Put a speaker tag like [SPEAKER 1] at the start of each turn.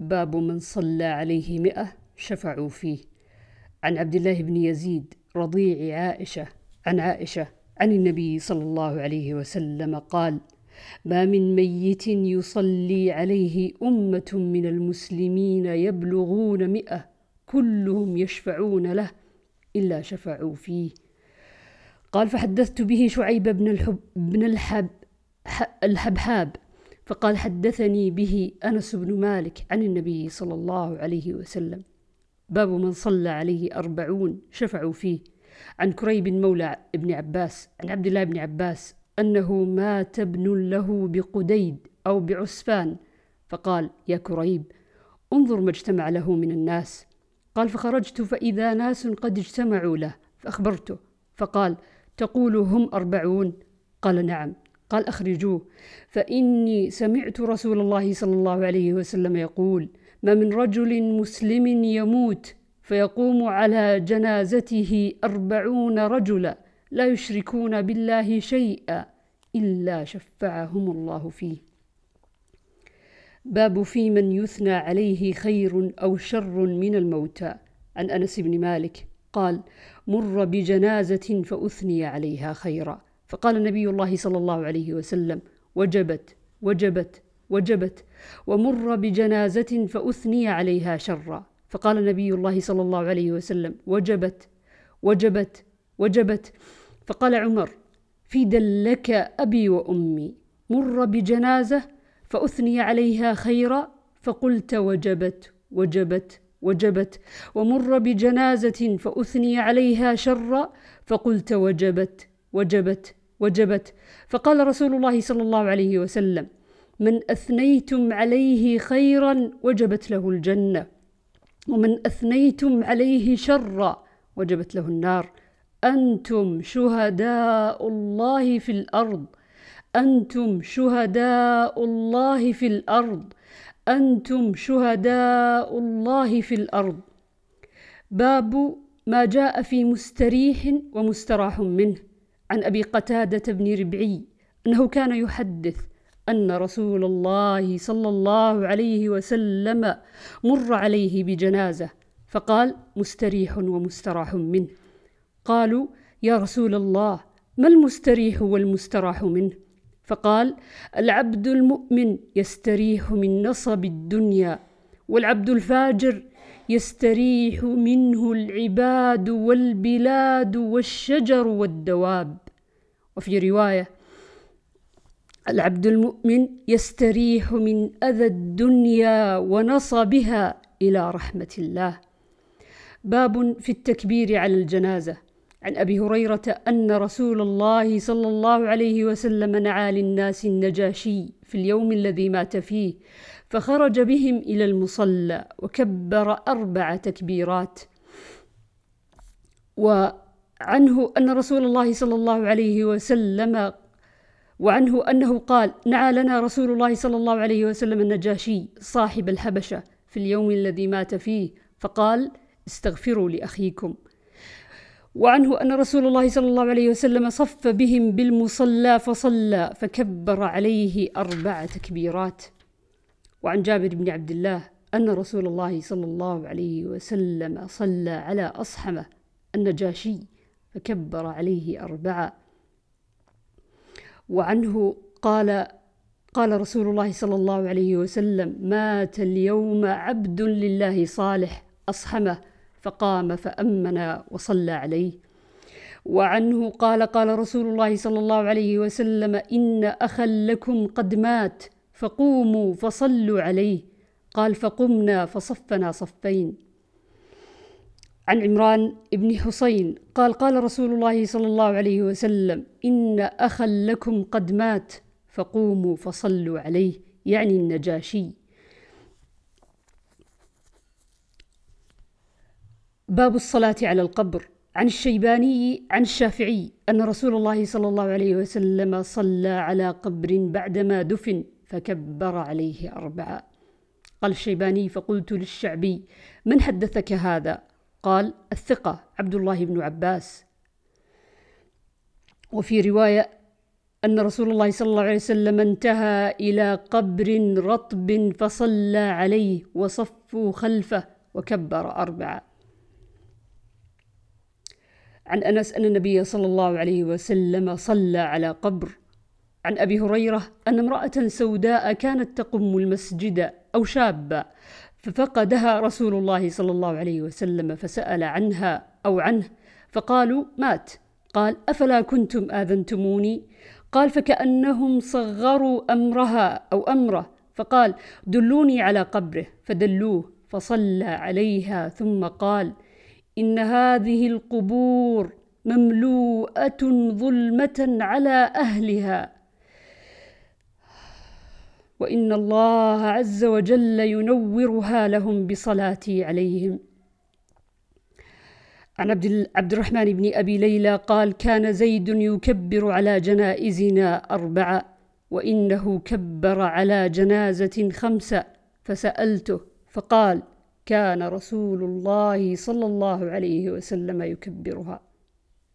[SPEAKER 1] باب من صلى عليه مئة شفعوا فيه. عن عبد الله بن يزيد رضيع عائشة عن عائشة عن النبي صلى الله عليه وسلم قال ما من ميت يصلي عليه أمة من المسلمين يبلغون مئة كلهم يشفعون له إلا شفعوا فيه. قال فحدثت به شعيب بن, الحب بن الحب الحبحاب فقال حدثني به أنس بن مالك عن النبي صلى الله عليه وسلم. باب من صلى عليه أربعون شفعوا فيه. عن كريب مولى ابن عباس عن عبد الله بن عباس أنه مات ابن له بقديد أو بعسفان فقال يا كريب انظر ما اجتمع له من الناس. قال فخرجت فإذا ناس قد اجتمعوا له فأخبرته. فقال تقول هم أربعون؟ قال نعم. قال أخرجوه. فإني سمعت رسول الله صلى الله عليه وسلم يقول ما من رجل مسلم يموت فيقوم على جنازته أربعون رجلا لا يشركون بالله شيئا إلا شفعهم الله فيه. باب في من يثنى عليه خير أو شر من الموتى. عن أنس بن مالك قال مر بجنازة فأثني عليها خيرا. فقال نبي الله صلى الله عليه وسلم وجبت وجبت وجبت ومر بجنازة فأثني عليها شرا. فقال نبي الله صلى الله عليه وسلم وجبت وجبت وجبت. فقال عمر في دلك أبي وأمي مر بجنازة فأثني عليها خيرا فقلت وجبت وجبت وجبت ومر بجنازة فأثني عليها شرا فقلت وجبت وجبت. وجبت. فقال رسول الله صلى الله عليه وسلم من أثنيتم عليه خيرا وجبت له الجنة ومن أثنيتم عليه شرا وجبت له النار. أنتم شهداء الله في الأرض أنتم شهداء الله في الأرض أنتم شهداء الله في الأرض. باب ما جاء في مستريح ومستراح منه. عن أبي قتادة بن ربعي أنه كان يحدث أن رسول الله صلى الله عليه وسلم مر عليه بجنازة فقال مستريح ومستراح منه. قالوا يا رسول الله ما المستريح والمستراح منه؟ فقال العبد المؤمن يستريح من نصب الدنيا والعبد الفاجر يستريح منه العباد والبلاد والشجر والدواب. وفي رواية العبد المؤمن يستريح من أذى الدنيا ونصبها إلى رحمة الله. باب في التكبير على الجنازة. عن أبي هريرة أن رسول الله صلى الله عليه وسلم نعى للناس النجاشي في اليوم الذي مات فيه فخرج بهم إلى المصلى وكبر أربع تكبيرات. وعنه أن رسول الله صلى الله عليه وسلم وعنه أنه قال نعى لنا رسول الله صلى الله عليه وسلم النجاشي صاحب الحبشة في اليوم الذي مات فيه فقال استغفروا لأخيكم وعنه أن رسول الله صلى الله عليه وسلم صف بهم بالمصلى فصلى فكبر عليه أربع تكبيرات. وعن جابر بن عبد الله أن رسول الله صلى الله عليه وسلم صلى على أصحمة النجاشي فكبر عليه أربعة وعنه قال قال رسول الله صلى الله عليه وسلم مات اليوم عبد لله صالح أصحمه فقام فأمن وصلى عليه. وعنه قال قال رسول الله صلى الله عليه وسلم إن أخا لكم قد مات فقوموا فصلوا عليه. قال فقمنا فصفنا صفين. عن عمران بن حسين قال قال رسول الله صلى الله عليه وسلم إن أخا لكم قد مات فقوموا فصلوا عليه. يعني النجاشي. باب الصلاة على القبر. عن الشيباني عن الشافعي أن رسول الله صلى الله عليه وسلم صلى على قبر بعدما دفن فكبر عليه أربعة. قال الشيباني فقلت للشعبي من حدثك هذا؟ قال الثقة عبد الله بن عباس. وفي رواية أن رسول الله صلى الله عليه وسلم انتهى إلى قبر رطب فصلى عليه وصفوا خلفه وكبر أربعة. عن أنس أن النبي صلى الله عليه وسلم صلى على قبر. عن أبي هريرة أن امرأة سوداء كانت تقم المسجد أو شابة ففقدها رسول الله صلى الله عليه وسلم فسأل عنها أو عنه فقالوا مات. قال أفلا كنتم آذنتموني؟ قال فكأنهم صغروا أمرها أو أمره فقال دلوني على قبره فدلوه فصلى عليها ثم قال إن هذه القبور مملوءة ظلمة على أهلها. وإن الله عز وجل ينورها لهم بصلاتي عليهم. عن عبد, الرحمن بن أبي ليلى قال كان زيد يكبر على جنائزنا أربعة وإنه كبر على جنازة خمسة فسألته فقال كان رسول الله صلى الله عليه وسلم يكبرها.